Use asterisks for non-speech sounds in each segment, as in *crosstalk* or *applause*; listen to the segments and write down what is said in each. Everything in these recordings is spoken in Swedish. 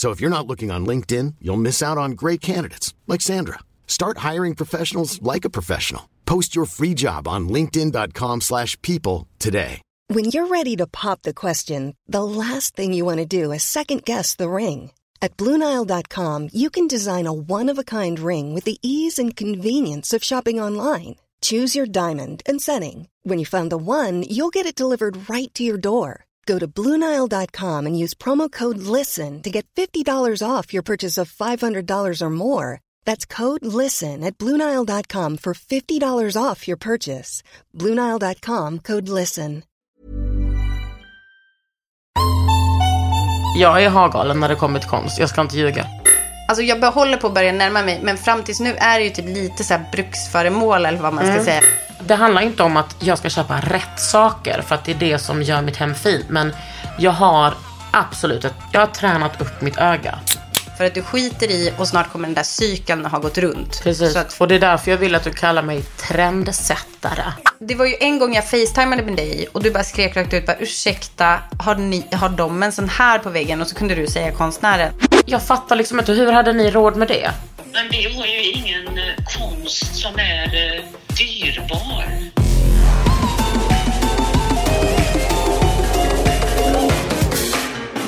So if you're not looking on LinkedIn, you'll miss out on great candidates like Sandra. Start hiring professionals like a professional. Post your free job on linkedin.com/people today. When you're ready to pop the question, the last thing you want to do is second guess the ring. At Bluenile.com, you can design a one of a kind ring with the ease and convenience of shopping online. Choose your diamond and setting. When you find the one, you'll get it delivered right to your door. Go to Bluenile.com and use promo code LISTEN to get $50 off your purchase of $500 or more. That's code LISTEN at Bluenile.com for $50 off your purchase. Bluenile.com code LISTEN. Jag är hagalen när det kommer till konst. Jag ska inte ljuga. Alltså jag håller på att börja närma mig, men fram tills nu är det ju typ lite så här bruksföremål eller vad man ska säga. Det handlar inte om att jag ska köpa rätt saker för att det är det som gör mitt hem fint. Men jag har absolut, ett, jag har tränat upp mitt öga. För att du skiter i och snart kommer den där cykeln ha gått runt. Precis. Att, Och det är därför jag vill att du kallar mig trendsättare. det var ju en gång jag facetimade med dig och du bara skrek rakt ut bara ursäkta, har, ni, har de en sån här på väggen? Och så kunde du säga konstnären. Jag fattar liksom inte, hur hade ni råd med det? Men det var ju ingen eh, konst som är eh, dyrbar.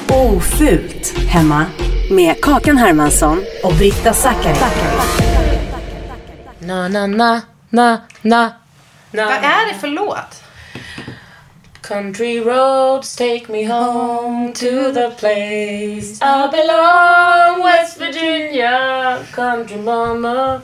Ofult hemma med Kakan Hermansson och Britta Zackari. Na, na, na, na, na. na. Vad är det för låt? Country roads take me home to the place I belong West Virginia Country mama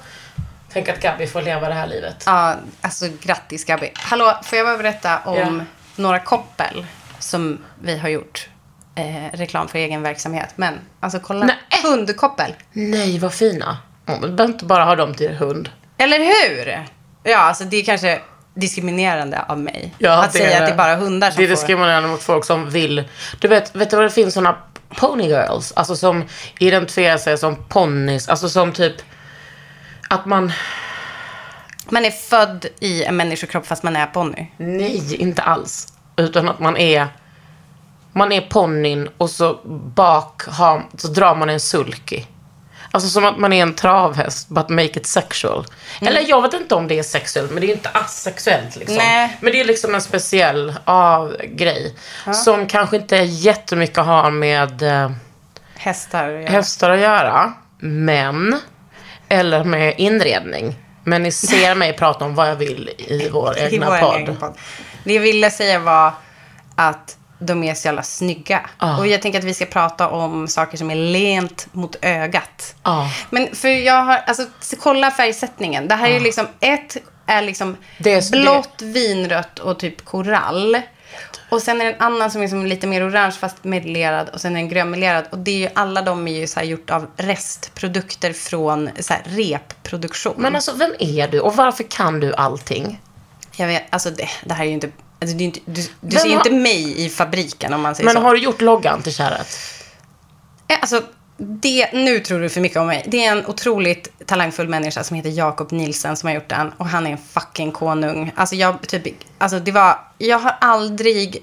Tänk att Gabby får leva det här livet. Ja, alltså grattis Gabi. Hallå, får jag bara berätta om Ja. några koppel som vi har gjort eh, reklam för egen verksamhet. Men alltså kolla, Nej. hundkoppel. Nej, vad fina. Man behöver inte bara ha dem till hund. Eller hur? Ja, alltså det är kanske diskriminerande av mig. att det säga att det är bara hundar som Det är får... diskriminerande mot folk som vill. Du vet, vet du vad det finns såna pony girls? Alltså som identifierar sig som ponnys. Alltså som typ att man... Man är född i en människokropp fast man är ponny. Nej, inte alls. Utan att man är... Man är ponnyn och så bak har, så drar man en sulky. Alltså som att man är en travhäst, but make it sexual. Eller jag vet inte om det är sexuellt, men det är inte asexuellt liksom. Nej. Men det är liksom en speciell av, grej. Som kanske inte jättemycket har med eh, Hästar. Ja. hästar att göra. Men, eller med inredning. Men ni ser mig prata om vad jag vill i vår I egna vår podd. egen podd. Det jag ville säga var att de är så jävla snygga. Ah. Och jag tänker att vi ska prata om saker som är lent mot ögat. Ah. Men för jag har, alltså så kolla färgsättningen. Det här är ju liksom, ett är liksom är- blått, vinrött och typ korall. Och sen är det en annan som är som lite mer orange fast melerad och sen är den grönmelerad. Och det är ju, alla de är ju så gjort av restprodukter från så här repproduktion. Men alltså, vem är du och varför kan du allting? Jag vet, alltså det, det här är ju inte... Alltså det är inte du du ser ju har- inte mig i fabriken om man säger Men så. har du gjort loggan till kärret? Eh, Alltså, det, nu tror du för mycket om mig. Det är en otroligt talangfull människa som heter Jakob Nielsen som har gjort den. Och han är en fucking konung. Alltså, jag, typ, alltså det var... Jag har aldrig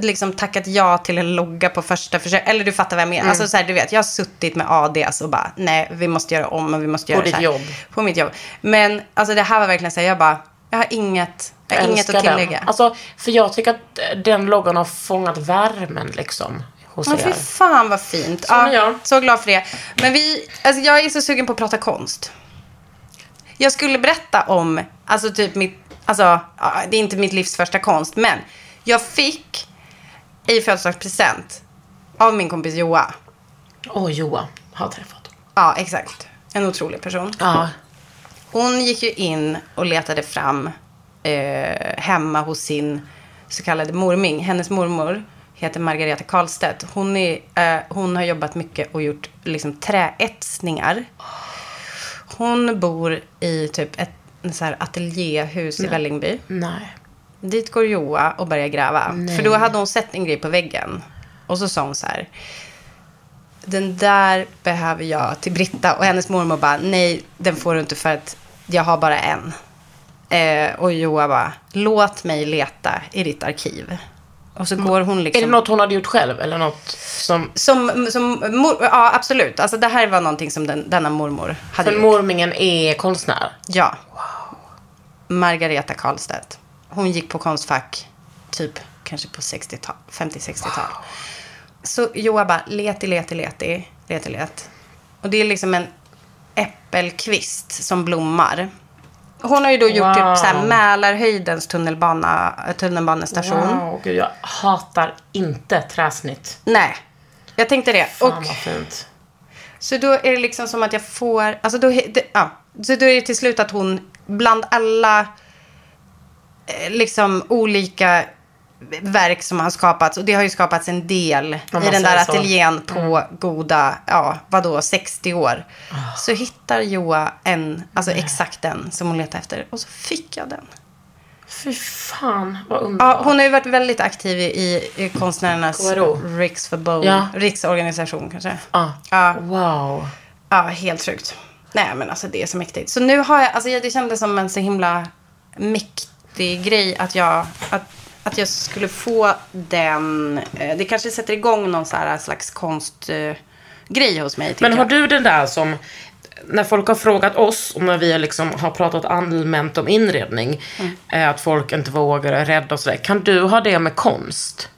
liksom tackat ja till en logga på första försök. Eller du fattar vad jag Mm. menar. Alltså så här, du vet, jag har suttit med ADs och bara, nej, vi måste göra om och vi måste göra ditt så här. jobb. På mitt jobb. Men alltså det här var verkligen så här, jag bara, jag har inget, jag har inget älskar att tillägga. Den. Alltså, för jag tycker att den loggan har fångat värmen liksom. Hos Ja, er. fy fan vad fint. Sån är jag. Så glad för det. Men vi, alltså jag är så sugen på att prata konst. Jag skulle berätta om, alltså typ mitt, alltså ja, det är inte mitt livs första konst, men Jag fick i födelsedagspresent av min kompis Joa. Åh, Joa. Har träffat. Ja, exakt. En otrolig person. Ja. Hon gick ju in och letade fram eh, hemma hos sin så kallade morming. Hennes mormor heter Margareta Karlstedt. Hon, är, eh, hon har jobbat mycket och gjort liksom, träetsningar. Hon bor i typ ett så här ateljéhus i Vällingby. Nej. Dit går Joa och börjar gräva. För då hade hon sett en grej på väggen. Och så sa hon så här. Den där behöver jag till Britta. Och hennes mormor bara, nej, den får du inte för att jag har bara en. Eh, och Joa bara, låt mig leta i ditt arkiv. Och så går hon liksom... Är det något hon hade gjort själv eller något som... Som, som mor, ja, absolut. Alltså det här var någonting som den, denna mormor hade För gjort. mormingen är konstnär? Ja. Margareta Karlstedt. Hon gick på Konstfack typ kanske på 60-tal, 50-60-tal. Så Joa bara, leti, leti, leti, leti, let. Och det är liksom en äppelkvist som blommar. Hon har ju då gjort typ Wow. så här Mälarhöjdens tunnelbana, tunnelbanestation. Wow, gud, jag hatar inte träsnitt. Nej, jag tänkte det. Fan och vad fint. Så då är det liksom som att jag får, alltså då, det, ja. Så då är det till slut att hon bland alla eh, liksom olika verk som har skapats, och det har ju skapats en del i den där så. Mm. ateljén på goda, ja vadå, 60 år. Ah. Så hittar Joa en, alltså exakt den som hon letar efter. Och så fick jag den. Fy fan, vad underbart. Ja, hon har ju varit väldigt aktiv i, i konstnärernas KRO. riksförbund, Ja. riksorganisation kanske. Ah. Ja. Wow. Ja, helt sjukt. Nej, men alltså det är så mäktigt. Så nu har jag, alltså det kändes som en så himla mäktig grej att jag, att, att jag skulle få den, eh, det kanske sätter igång någon så här slags konstgrej grej hos mig. Men har jag. du den där som, när folk har frågat oss och när vi liksom har pratat allmänt om inredning, Mm. eh, att folk inte vågar är rädda och sådär. Kan du ha det med konst?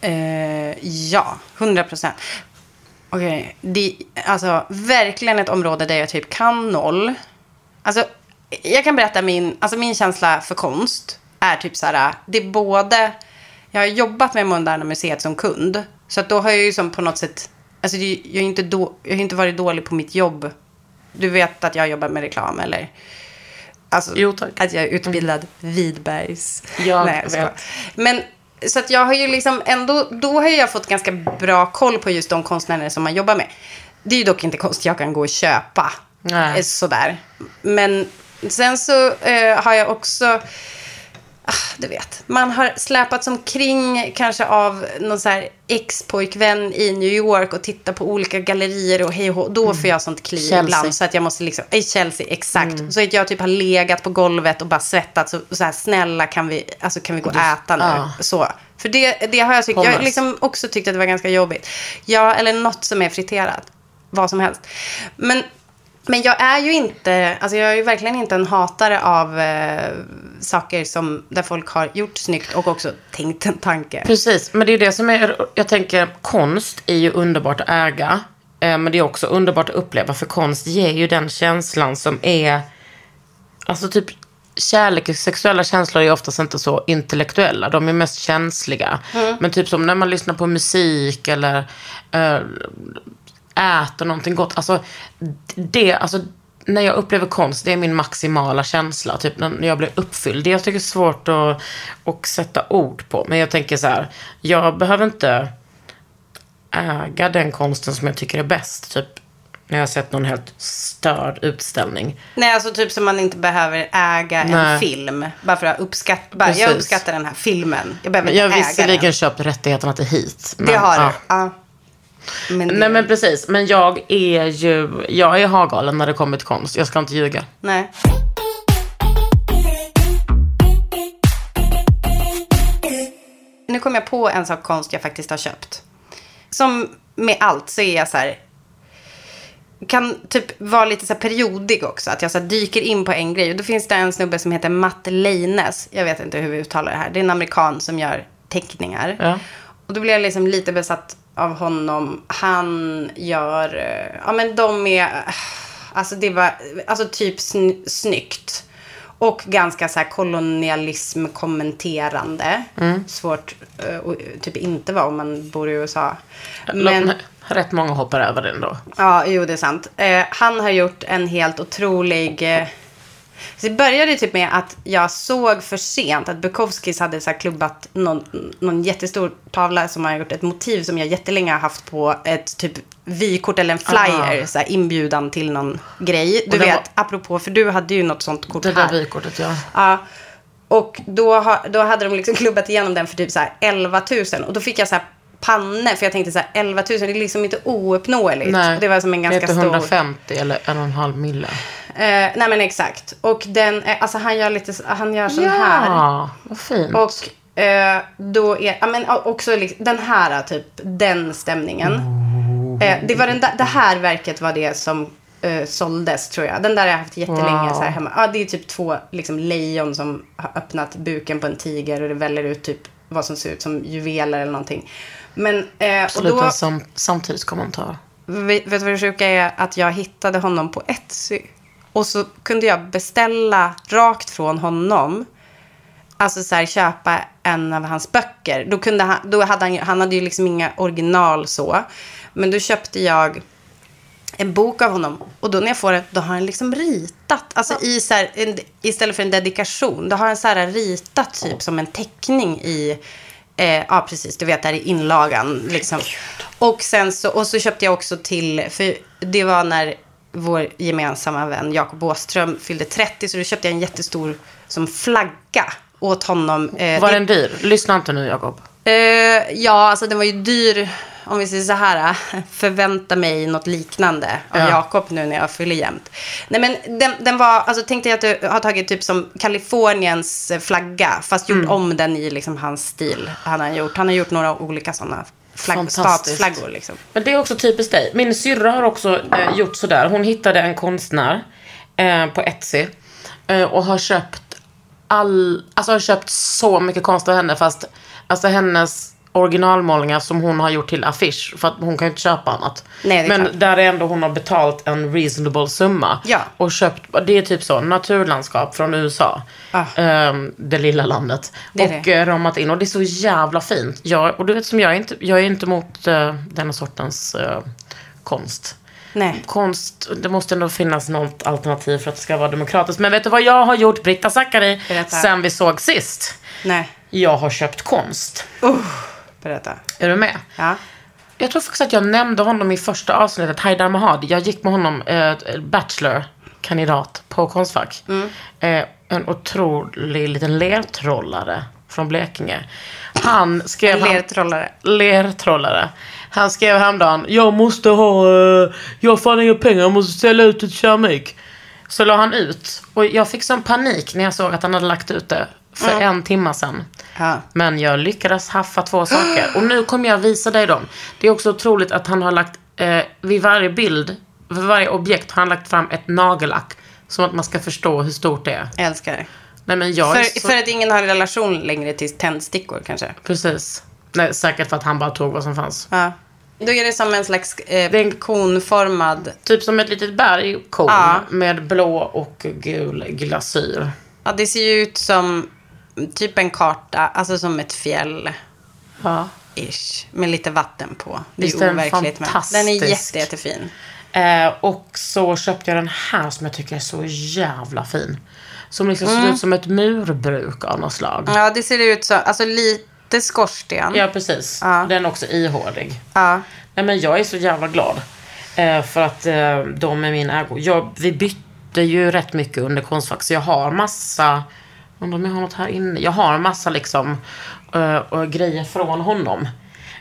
Eh, ja, 100 procent. Okej, det alltså verkligen ett område där jag typ kan noll. Alltså, jag kan berätta min, alltså min känsla för konst är typ så här, det är både, jag har jobbat med Moderna Museet som kund, så att då har jag ju som på något sätt, alltså jag, är inte då, jag har inte varit dålig på mitt jobb. Du vet att jag jobbar med reklam eller? Alltså, Jo, att jag är utbildad Vidbergs. Jag Nej, jag vet. Men så att jag har ju liksom ändå, då har jag fått ganska bra koll på just de konstnärer som man jobbar med. Det är ju dock inte konst jag kan gå och köpa. Nej. Eh, Sådär. Men sen så eh, har jag också, du vet, man har släpats omkring kanske av någon så här ex-pojkvän i New York och tittar på olika gallerier och hej och. Då får jag sånt kliv Chelsea. ibland. Så att jag måste liksom, i Chelsea, exakt. Så att jag typ har legat på golvet och bara svettats och så här, snälla kan vi, alltså kan vi gå och äta nu? ja. Så. För det, det har jag tyckt, jag har Pommes. liksom också tyckt att det var ganska jobbigt. Ja, eller något som är friterat. Vad som helst. Men, men jag är ju inte, alltså jag är ju verkligen inte en hatare av eh, saker som, där folk har gjort snyggt och också tänkt en tanke. Precis, men det är det som är, jag tänker konst är ju underbart att äga. eh, Men det är också underbart att uppleva, för konst ger ju den känslan som är, alltså typ kärlek och sexuella känslor är oftast inte så intellektuella, de är mest känsliga. Men typ som när man lyssnar på musik eller eh, äter någonting gott, alltså det, alltså när jag upplever konst, det är min maximala känsla. Typ när jag blir uppfylld. Det jag tycker är svårt att, att sätta ord på. Men jag tänker så här, jag behöver inte äga den konsten som jag tycker är bäst. Typ när jag har sett någon helt störd utställning. Nej, alltså typ som man inte behöver äga en Nej. film. Bara för att uppskatta, bara, jag uppskattar den här filmen. Jag behöver Men jag har inte äga visserligen den. köpt rättigheterna till hit. Men, Det har ja. du. Ja. Men det, Nej men precis, men jag är ju, jag är hagalen när det kommer till konst. Jag ska inte ljuga. Nej. Nu kom jag på en sak konst jag faktiskt har köpt. Som med allt så är jag så här. Kan typ vara lite så periodig också. Att jag så dyker in på en grej. Och då finns det en snubbe som heter Matt Leines. Jag vet inte hur vi uttalar det här. Det är en amerikan som gör teckningar. Ja. Och då blev jag liksom lite besatt av honom. Han gör, eh, ja men de är, eh, alltså det var, alltså typ sn- snyggt. Och ganska så här kolonialism kommenterande. Svårt eh, att typ inte vara om man bor i USA. Men, Rätt många hoppar över den då. ja, jo det är sant. Eh, han har gjort en helt otrolig... Så det började typ med att jag såg för sent att Bukowskis hade så här klubbat någon, någon jättestor tavla som har gjort ett motiv som jag jättelänge har haft på ett typ vykort eller en flyer. Ah. Så här, inbjudan till någon grej. Du det vet, var- apropå, för du hade ju något sånt kort Det här. där vykortet, ja. Ja. Och då, ha, då hade de liksom klubbat igenom den för typ så här 11 000. Och då fick jag så här panne, för jag tänkte så här 11 000, det är liksom inte ouppnåeligt. Och det var som en ganska det heter stor... 150 eller en och en halv mille. Eh, nej men exakt. Och den, eh, alltså han gör lite, han gör sån här. Ja, vad fint. Och eh, då är, ja men också liksom, den här typ, den stämningen. Eh, det var den där, det här verket var det som eh, såldes tror jag. Den där har jag haft jättelänge Wow. så här hemma. Ja, det är typ två liksom, lejon som har öppnat buken på en tiger och det väller ut typ vad som ser ut som juveler eller någonting. Men, eh, och Absolut då, en sam- samtidskommentar. Vet vet du vad det sjuka är? Att jag hittade honom på Etsy. Och så kunde jag beställa rakt från honom. Alltså så här, köpa en av hans böcker. Då, kunde han, då hade han, han hade ju liksom inga original så. Men då köpte jag en bok av honom. Och då när jag får den, då har han liksom ritat. Alltså i så här, en, istället för en dedikation. Då har han så här ritat typ som en teckning i, eh, ja precis, du vet där i inlagan. Liksom. Och sen så, och så köpte jag också till, för det var när vår gemensamma vän Jakob Åström fyllde 30. Så då köpte jag en jättestor som flagga åt honom. Eh, Var det- den dyr? Lyssna inte nu, Jakob. Eh, ja, alltså den var ju dyr. Om vi säger så här, eh, förvänta mig något liknande av Ja. Jakob nu när jag fyller jämnt. Nej men den, den var, alltså tänk dig att du har tagit typ som Kaliforniens eh, flagga, fast gjort om den i liksom hans stil. Han har gjort, han har gjort några olika sådana flagg, statsflaggor liksom. Men det är också typiskt dig. Min syrra har också eh, gjort sådär. Hon hittade en konstnär eh, på Etsy. Eh, och har köpt all, alltså har köpt så mycket konst av henne. Fast alltså hennes originalmålningar som hon har gjort till affisch. För att hon kan ju inte köpa annat. Nej, Men klart. där är ändå hon har betalt en reasonable summa. Ja. Och köpt, det är typ så, naturlandskap från USA. Ah. Ehm, det lilla landet. Det och det. eh, ramat in. Och det är så jävla fint. Jag, och du vet som jag är inte, jag är inte emot uh, den sortens eh, konst. Nej. Konst, det måste ändå finnas något alternativ för att det ska vara demokratiskt. Men vet du vad jag har gjort, Britta Zackari, sen vi såg sist? Nej. Jag har köpt konst. Berätta. Är du med? Ja. Jag tror faktiskt att jag nämnde honom i första avsnittet, Haidar Mahadi. Jag gick med honom, eh, bachelor-kandidat på Konstfack. Eh, en otrolig liten lertrollare från Blekinge. Han skrev... Lertrollare. lertrollare. Han skrev häromdagen, jag måste ha, eh, jag har fan inga pengar, jag måste ställa ut ett keramik. Så la han ut. Och jag fick sån panik när jag såg att han hade lagt ut det för en timma sedan. Ja. Men jag lyckades haffa två *gasps* saker. Och nu kommer jag visa dig dem. Det är också otroligt att han har lagt, eh, vid varje bild, vid varje objekt har han lagt fram ett nagellack. Som att man ska förstå hur stort det är. Jag älskar det. Nej men jag För, så... för att ingen har relation längre till tändstickor kanske. Precis. Nej, säkert för att han bara tog vad som fanns. Ja. Då är det som en slags eh, Det är en- konformad Typ som ett litet bergkorn Ja. med blå och gul glasyr. Ja, det ser ju ut som typ en karta, alltså som ett fjäll. Ja. Ish, med lite vatten på. Det Visst är är den overkligt. Men den är jätte, jättefin. Eh, och så köpte jag den här som jag tycker är så jävla fin. Som liksom ser ut som ett murbruk av något slag. Ja, det ser ut så. Alltså lite skorsten. Ja, precis. Ja. Den är också ihålig. Ja. Nej, men jag är så jävla glad. Eh, för att eh, de är min ägo. Jag, vi bytte ju rätt mycket under Konstfack. Så jag har massa... Undrar om jag har något här inne. Jag har massa liksom och grejer från honom.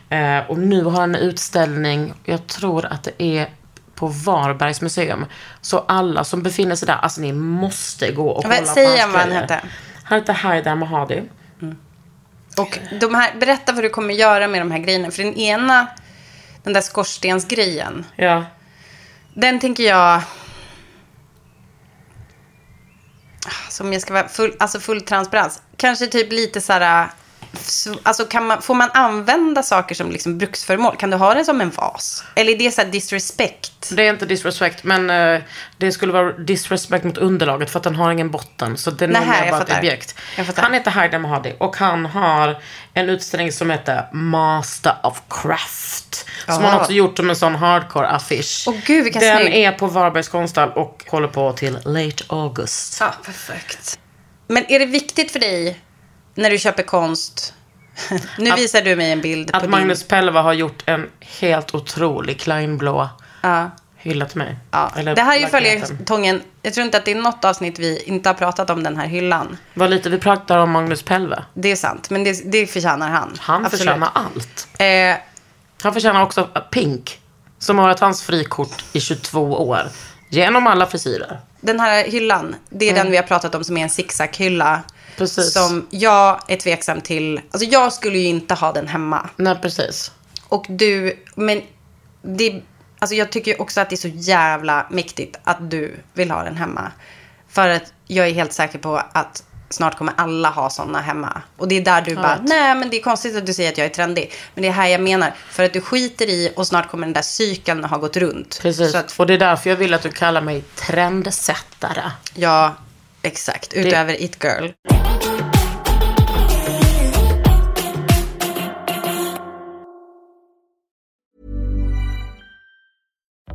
Eh, och nu har han en utställning. Jag tror att det är på Varbergs museum. Så alla som befinner sig där, alltså ni måste gå och kolla Vad- på hans igen vad han grejer. hette. Han heter Haidar Mahadi. Och de här, berätta vad du kommer göra med de här grejerna. För den ena, den där skorstensgrejen. Ja. Den tänker jag... Som jag ska vara full, alltså full transparens. Kanske typ lite så här så, alltså kan man, får man använda saker som liksom bruksföremål? Kan du ha det som en vas? Eller är det så här disrespect? Det är inte disrespect, men eh, det skulle vara disrespect mot underlaget för att den har ingen botten. Så den är Nähä, jag bara ett objekt. Han heter Haidar Mahadi och han har en utställning som heter Master of Craft. Som Ah. han också gjort som en sån hardcore affisch. Åh, gud, Den snygg. är på Varbergs konsthall och håller på till late August. Ja, perfekt. Men är det viktigt för dig när du köper konst? *laughs* nu Att- visar du mig en bild på Att Magnus Pelva har gjort en helt otrolig kleinblå din... Ja. hylla till mig. Ja. Eller det här är ju följetongen. Jag tror inte att det är något avsnitt vi inte har pratat om den här hyllan. Vad lite vi pratar om Magnus Pelve. Det är sant, men det, det förtjänar han. Han Absolut. förtjänar allt. Eh, Han förtjänar också Pink. Som har varit hans frikort i 22 år. Genom alla frisyrer. den här hyllan, det är den vi har pratat om som är en zigzag-hylla. Precis. Som jag är tveksam till. Alltså jag skulle ju inte ha den hemma. Nej, precis. Och du, men det, alltså jag tycker också att det är så jävla mäktigt att du vill ha den hemma. För att jag är helt säker på att snart kommer alla ha sådana hemma. Och det är där du bara, vet. nej men det är konstigt att du säger att jag är trendig. Men det är här jag menar. För att du skiter i och snart kommer den där cykeln ha gått runt. precis. Så att, Och det är därför jag vill att du kallar mig trendsättare. ja, exakt. Utöver It Girl.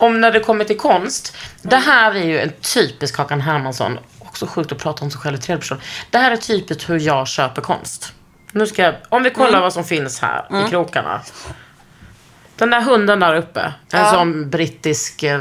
Om när det kommer till konst. Det här är ju en typisk Kakan Hermansson. Också sjukt att prata om sig själv i tredje person. Det här är typiskt hur jag köper konst. Nu ska jag, om vi kollar Mm. vad som finns här i krokarna. Den där hunden där uppe. En Ja. sån brittisk eh,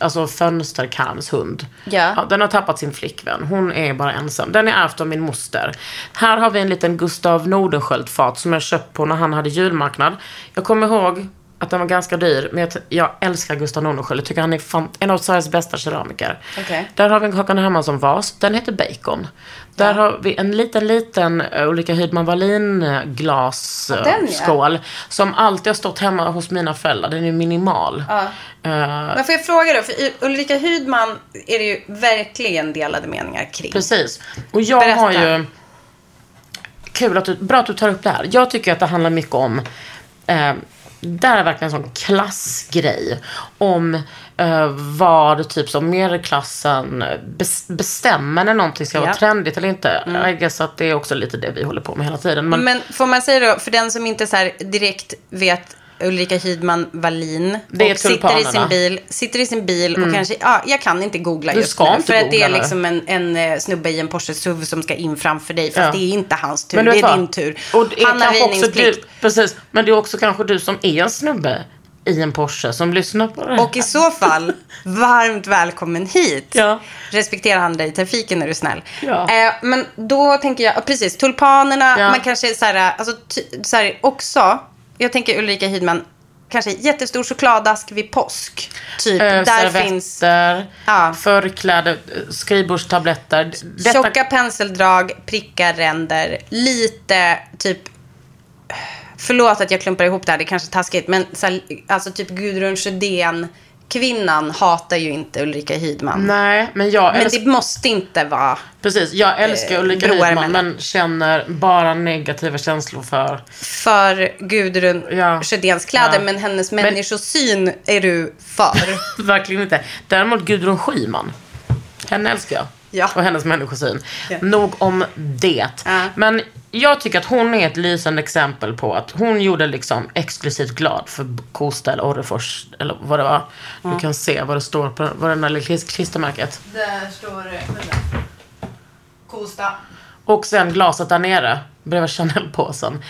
alltså fönsterkarmshund. Ja. Den har tappat sin flickvän. Hon är bara ensam. Den är ärvt av min moster. Här har vi en liten Gustav Nordenskiöld-fat som jag köpt på när han hade julmarknad. Jag kommer ihåg att den var ganska dyr, men jag, jag älskar Gustav Nordenskiöld. Jag tycker han är fan, en av Sveriges bästa keramiker. Okej. Där har vi en Kakan Hermansson-vas. Den heter Bacon. Där har vi en liten, liten uh, Ulrika Hydman Wallin glas den, ja. Som alltid har stått hemma hos mina föräldrar. Den är minimal. Ja. Uh, Men får jag fråga då, för Ulrika Hydman är det ju verkligen delade meningar kring. Precis. Och jag Berätta. har ju... Kul att du... Bra att du tar upp det här. Jag tycker att det handlar mycket om... Eh, där är verkligen en sån klassgrej. Om eh, vad typ som medelklassen bes- bestämmer när någonting ska vara Ja. trendigt eller inte. I guess att det är också lite det vi håller på med hela tiden. Men, Men får man säga då, för den som inte så direkt vet Ulrika Hydman Wallin Det och sitter i sin bil, sitter i sin bil och kanske, ja, jag kan inte googla Du just ska nu. inte För att det är googla liksom en, en eh, snubbe i en Porsche SUV som ska in framför dig. Fast Ja. det är inte hans tur, du det är vad? din tur. Och det är Han har också du, precis, men det är också kanske du som är en snubbe i en Porsche som lyssnar på det här. Och i så fall, varmt välkommen hit. Ja. Respekterar han dig i trafiken är du snäll. Ja. Eh, men då tänker jag, ja, precis, tulpanerna, Ja. man kanske så här, alltså, så här, också, jag tänker Ulrika Hydman, kanske jättestor chokladask vid påsk. Typ, Eh, där finns Ja. förkläde, skrivbordstabletter. Detta, tjocka penseldrag, prickar, ränder, lite typ Förlåt att jag klumpar ihop det här, det är kanske är taskigt. Men alltså typ Gudrun Sjödén kvinnan hatar ju inte Ulrika Hydman. Nej, men jag Men älskar... det måste inte vara Precis, jag älskar eh, Ulrika broar Hydman emellan. men känner bara negativa känslor för... för Gudrun Ja. Sjödéns kläder, Ja. men hennes Men- människosyn är du för. *laughs* Verkligen inte. Däremot Gudrun Schyman. Henne älskar jag. Ja. Och hennes människosyn. Ja. Nog om det. Ja. Men jag tycker att hon är ett lysande exempel på att hon gjorde liksom exklusivt glad för Kosta eller Orrefors eller vad det var. Du kan se vad det står på vad det där klistermärket. Där står det... Kosta. Och sen glaset där nere bredvid Chanel-påsen.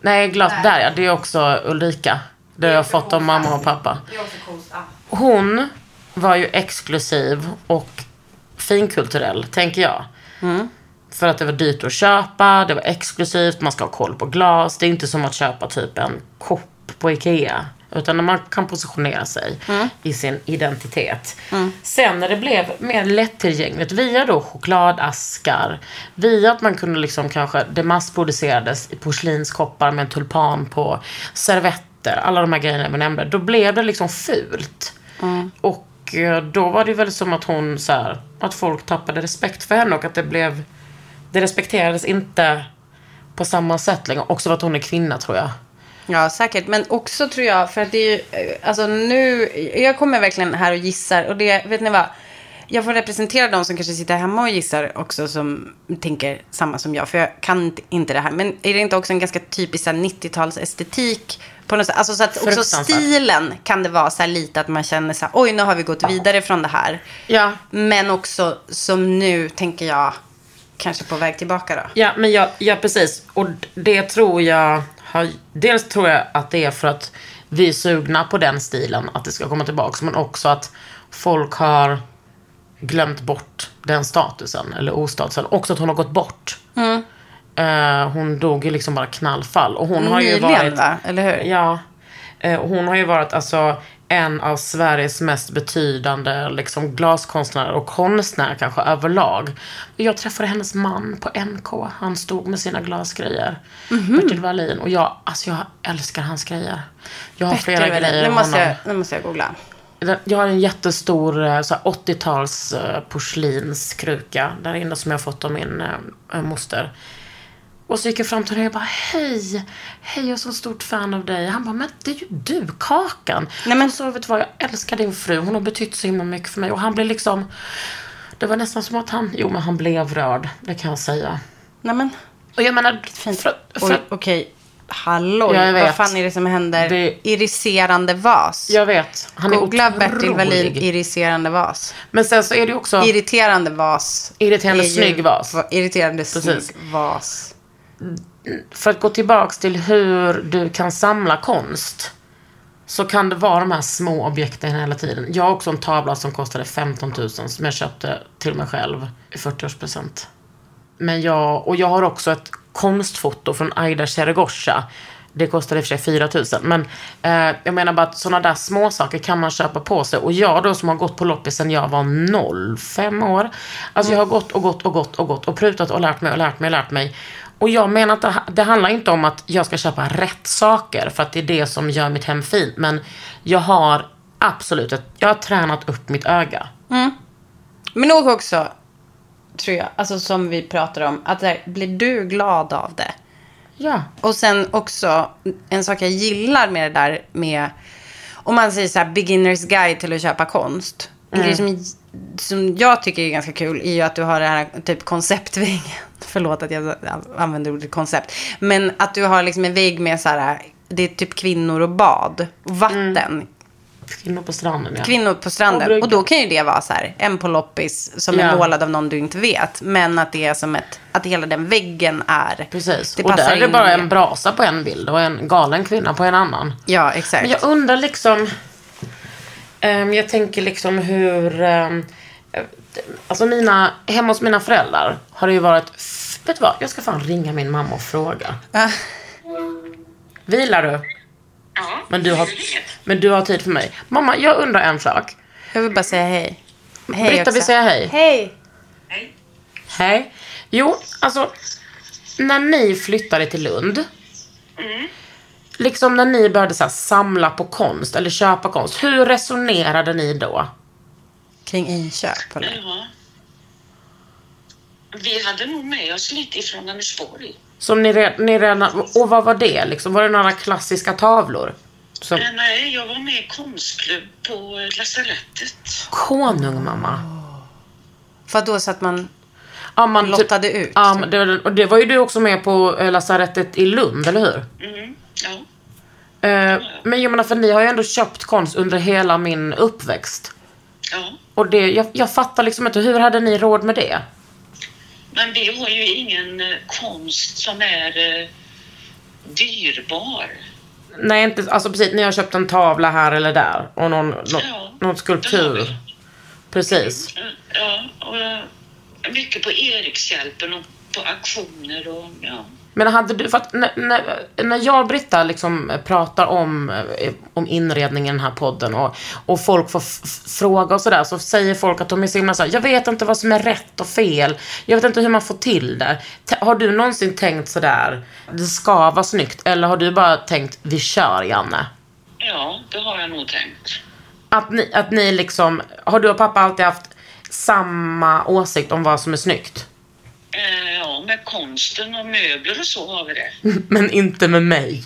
Nej, glas där ja. Det är också Ulrika. Det har jag fått av mamma och pappa. Det är också Kosta. Hon var ju exklusiv och finkulturell, tänker jag. För att det var dyrt att köpa, det var exklusivt, man ska ha koll på glas. Det är inte som att köpa typ en kopp på Ikea. Utan man kan positionera sig i sin identitet. Sen när det blev mer lättillgängligt via då chokladaskar, via att man kunde liksom kanske, det massproducerades i porslinskoppar med en tulpan på, servetter, alla de här grejerna vi nämnde. Då blev det liksom fult. Och Eh, då var det väl som att hon så här, att folk tappade respekt för henne och att det blev, det respekterades inte på samma sätt längre. Också för att hon är kvinna tror jag. Ja, säkert. Men också tror jag, för att det är ju, eh, alltså nu, jag kommer verkligen här och gissar. Och det, vet ni vad? Jag får representera de som kanske sitter hemma och gissar också som tänker samma som jag. För jag kan inte- det här. Men är det inte också en ganska typisk så här 90-talsestetik? På något sätt? Alltså så att också stilen kan det vara så lite att man känner så här, oj nu har vi gått vidare från det här. Ja, Men också som nu tänker jag, kanske på väg tillbaka då. Ja, men ja, ja, precis. Och det tror jag har... Dels tror jag att det är för att vi är sugna på den stilen, att det ska komma tillbaka. Men också att folk har glömt bort den statusen, eller ostatusen. Också att hon har gått bort. Eh, hon dog ju liksom bara knallfall. Och hon har ju Nyligen varit... va? Eller hur? Ja. Eh, Hon har ju varit alltså en av Sveriges mest betydande liksom, glaskonstnärer och konstnärer kanske överlag. Jag träffade hennes man på NK. Han stod med sina glasgrejer. Mhm. Bertil Wallin. Och jag, alltså jag älskar hans grejer. Jag har flera Bättre, grejer nu, måste honom. jag, nu måste jag googla. Jag har en jättestor eh, så här 80-tals eh, porslinskruka där inne som jag har fått av min eh, moster. Och så gick jag fram till honom och jag bara, hej, hej, jag är så stort fan av dig. Han bara, men det är ju du, Kakan. Nej, men- Och så vet du vad, jag älskar din fru. Hon har betytt så himla mycket för mig. Och han blev liksom, det var nästan som att han, jo men han blev rörd, det kan jag säga. Nej men, Och jag menar, fint. för, för, okej. Hallå, Ja, jag vad fan är det som händer? Det- Iriserande vas. jag vet, han är Googla otrolig. Bertil Wallin, iriserande vas. Men sen så är det också, Irriterande vas. Irriterande är ju- snygg vas. va- Irriterande Precis. snygg vas. för att gå tillbaks till hur du kan samla konst. Så kan det vara de här små objekten hela tiden. Jag har också en tavla som kostade 15 000 som jag köpte till mig själv i 40-årspresent. Men jag, och jag har också ett konstfoto från Aida Chergosha. Det kostade i och för sig 4 000. Men eh, jag menar bara att sådana där små saker kan man köpa på sig. Och jag då som har gått på loppis sedan jag var 0, 5 år. Alltså jag har gått och gått och gått och gått och prutat och lärt mig och lärt mig och lärt mig. Och jag menar att det, det handlar inte om att jag ska köpa rätt saker. För att det är det som gör mitt hem fint. Men jag har absolut, jag har tränat upp mitt öga. Mm. Men nog också, tror jag, alltså som vi pratar om, att där, blir du glad av det? Ja. Och sen också, en sak jag gillar med det där med, om man säger så här, beginners guide till att köpa konst. En Mm. grej som, som jag tycker är ganska kul är ju att du har det här typ konceptväggen. *laughs* Förlåt att jag använder ordet koncept. Men att du har liksom en vägg med så här, det är typ kvinnor och bad. Och vatten. Kvinnor på stranden ja. Kvinnor på stranden. Och då kan ju det vara så här, en på loppis som Ja. är målad av någon du inte vet. Men att det är som ett, att hela den väggen är. Precis. Det och där är det bara en brasa på en bild och en galen kvinna på en annan. Ja, exakt. Men jag undrar liksom... ehm, jag tänker liksom hur... Um, alltså mina, hemma hos mina föräldrar har det ju varit... Vet du vad? Jag ska fan ringa min mamma och fråga. Vilar du? Ja, Men du, har. Men du har tid för mig. Mamma, jag undrar en sak. Jag vill bara säga hej. Hej Britta också. vill säga hej. Hej. Hej. Hej. Jo, alltså. När ni flyttade till Lund. liksom när ni började så här, samla på konst eller köpa konst, hur resonerade ni då? Kring inköp eller? Ja. Vi hade nog med oss lite ifrån Vänersborg. Som ni, re- ni redan, och vad var det liksom? Var det några klassiska tavlor? Som, Eh, Nej, jag var med i konstklubb på eh, lasarettet. konung mamma. För då så att man Ja, man lottade ut? Ja, det, och det var ju du också med på eh, lasarettet i Lund, eller hur? Mm, ja. Eh, men jag menar, för ni har ju ändå köpt konst under hela min uppväxt. ja. Och det, jag, jag fattar liksom inte, hur hade ni råd med det? Men vi har ju ingen konst som är eh, dyrbar. Nej, inte, alltså precis, ni har köpt en tavla här eller där och någon, Ja, någon skulptur. Precis. Ja, och eh, mycket på Erikshjälpen och på auktioner och ja. Men hade du, för att när, när, när jag och Britta liksom pratar om, eh, om inredningen i den här podden och, och folk får fråga och sådär så säger folk att de är så himla så här, jag vet inte vad som är rätt och fel. Jag vet inte hur man får till det. T- Har du någonsin tänkt sådär, det ska vara snyggt? Eller har du bara tänkt, vi kör Janne? Ja, det har jag nog tänkt. Att ni, att ni liksom, har du och pappa alltid haft samma åsikt om vad som är snyggt? Eh, ja, med konsten och möbler och så har vi det. *laughs* Men inte med mig.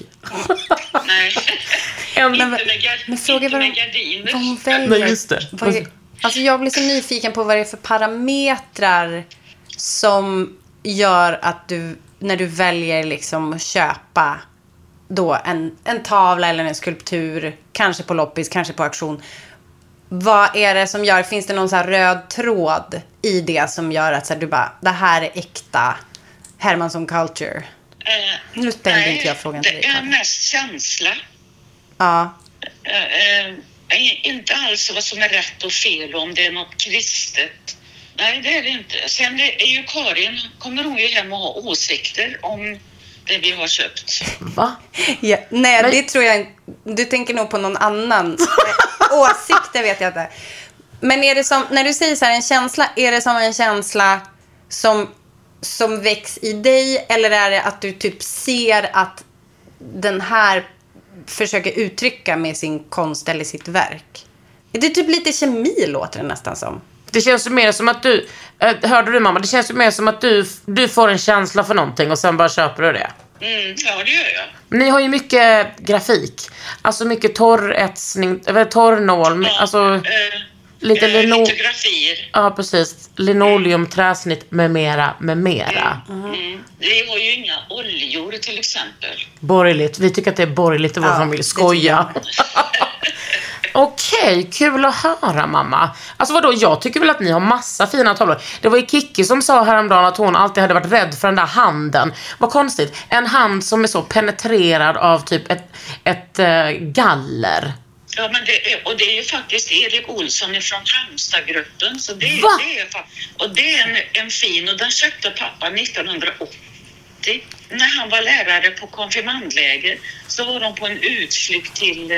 Nej, En, inte med, gar- men fråga inte vad med de- gardiner. vad hon väljer. Nej, just det. Vad är, alltså jag blir så nyfiken på vad det är för parametrar som gör att du, när du väljer liksom att köpa då en, en tavla eller en skulptur, kanske på loppis, kanske på auktion. Vad är det som gör, finns det någon så röd tråd i det som gör att så här, du bara, det här är äkta Hermansson culture? Eh, Nu ställde nej, inte jag frågan till dig, Det är mest känsla. Ja. Eh, eh, inte alls vad som är rätt och fel och om det är något kristet. Nej, det är det inte. Sen är ju Karin, kommer hon ju hem och ha åsikter om det vi har köpt. Va? Ja, nej, det tror jag inte. Du tänker nog på någon annan. *laughs* Åsikter vet jag inte. Men är det som, när du säger så här en känsla, är det som en känsla som, som väcks i dig eller är det att du typ ser att den här försöker uttrycka med sin konst eller sitt verk? Det är typ lite kemi låter det nästan som. Det känns ju mer som att du, eh, hörde du mamma? Det känns ju mer som att du, du får en känsla för någonting och sen bara köper du det. Mm, ja, det gör jag. Ni har ju mycket grafik. Alltså mycket torretsning, eller torrnål, alltså Eh, lite eh, lino... Litografier. Ja, precis. Linoleum, träsnitt med mera, med mera. Mm. Vi har ju inga oljor till exempel. Borgerligt. Vi tycker att det är borgerligt i vår Ja, familj. Skoja. *laughs* Okej, kul att höra mamma. Alltså vadå, jag tycker väl att ni har massa fina tavlor. Det var ju Kikki som sa häromdagen att hon alltid hade varit rädd för den där handen. Vad konstigt. En hand som är så penetrerad av typ ett, ett eh, galler. Ja, men det är, och det är ju faktiskt Erik Olsson ifrån Halmstadgruppen. Så det, Va? det är, och det är en, en fin och den köpte pappa 1980. När han var lärare på konfirmandläger så var de på en utflykt till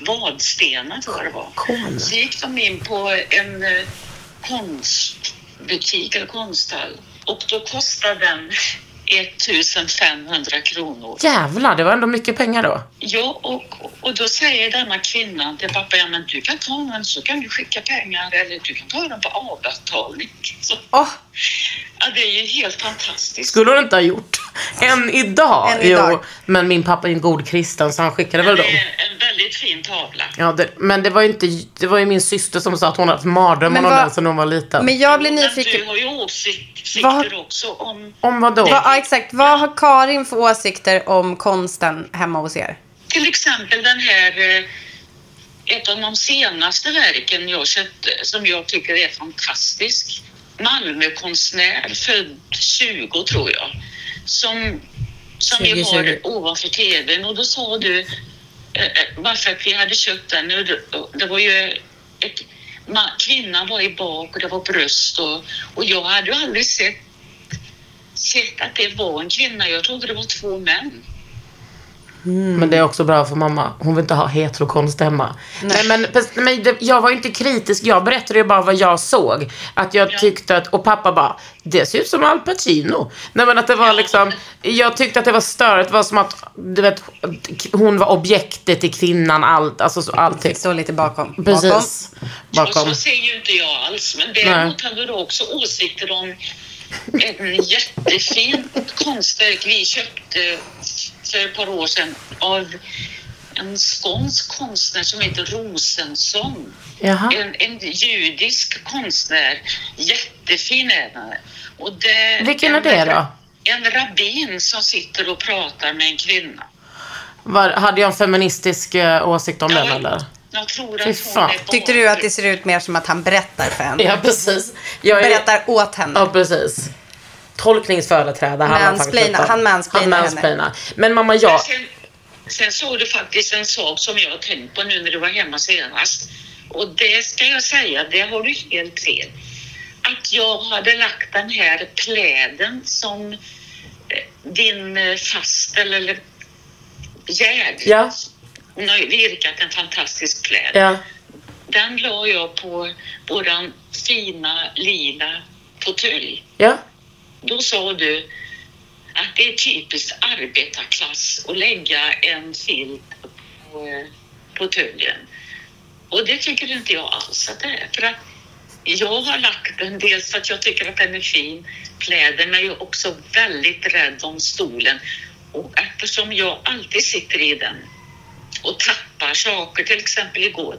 eh, Vadstena tror jag det var. Cool. Så gick de in på en eh, konstbutik eller konsthall och då kostade den 1500 kronor. Jävlar, det var ändå mycket pengar då. Ja, och, och då säger denna kvinnan till pappa, ja men du kan ta den så kan du skicka pengar eller du kan ta den på avbetalning. Så, Åh, ja, det är ju helt fantastiskt. Skulle hon inte ha gjort. Än idag. Än idag. Jo, men min pappa är en god kristen så han skickade det väl dem. är en väldigt fin tavla. Ja, det, men det var ju inte, det var ju min syster som sa att hon hade haft mardrömmar Men om den sedan hon var liten. men jag blir Men nyfiken. du har ju åsikter Vad- också om Om vad då? Vad, ja, exakt. Vad har Karin för åsikter om konsten hemma hos er? till exempel den här, eh, ett av de senaste verken jag köpte som jag tycker är fantastisk. Malmökonstnär, född 20 tror jag, som, som vi 2020. har ovanför tvn. Och då sa du, eh, eh, varför vi hade köpt den, det, var ju ett, kvinnan var i bak och det var bröst och, och jag hade ju aldrig sett, sett att det var en kvinna. Jag trodde det var två män. Men det är också bra för mamma. Hon vill inte ha heterokonst hemma. Nej, men, men det, jag var inte kritisk. Jag berättade ju bara vad jag såg. Att jag tyckte att, och pappa bara, det ser ut som Al Pacino. Nej men att det var liksom, jag tyckte att det var störigt. Det var som att, du vet, hon var objektet i kvinnan. Allt, alltså så, allting. Stå lite bakom. Precis. Bakom. så säger ju inte jag alls. Men däremot hade du också åsikter om ett jättefint konstverk vi köpte för ett par år sedan av en skånsk konstnär som heter Rosensson. En, en judisk konstnär. Jättefin är den. Och det, Vilken är en- det då? En rabbin som sitter och pratar med en kvinna. Var, hade jag en feministisk eh, åsikt om den eller? Jag tror att hon är Tyckte du att det ser ut mer som att han berättar för henne? Ja, precis. Jag är- Berättar åt henne? Ja, precis. Tolkningsföreträdare. han Mansplaina- han mansplainar Han mansplainar. Men mamma, jag... Sen, sen såg du faktiskt en sak som jag har tänkt på nu när du var hemma senast. Och det ska jag säga, det har du helt fel. Att jag hade lagt den här pläden som eh, din eh, fastel eller Gerd. Ja. Hon har virkat en fantastisk pläd. Ja. Den la jag på våran fina lila fåtölj. Ja. Då sa du att det är typiskt arbetarklass att lägga en filt på eh, fåtöljen. Och det tycker inte jag alls att det är. För att jag har lagt den dels för att jag tycker att den är fin. Pläden är ju också väldigt rädd om stolen. Och eftersom jag alltid sitter i den och tappar saker, till exempel igår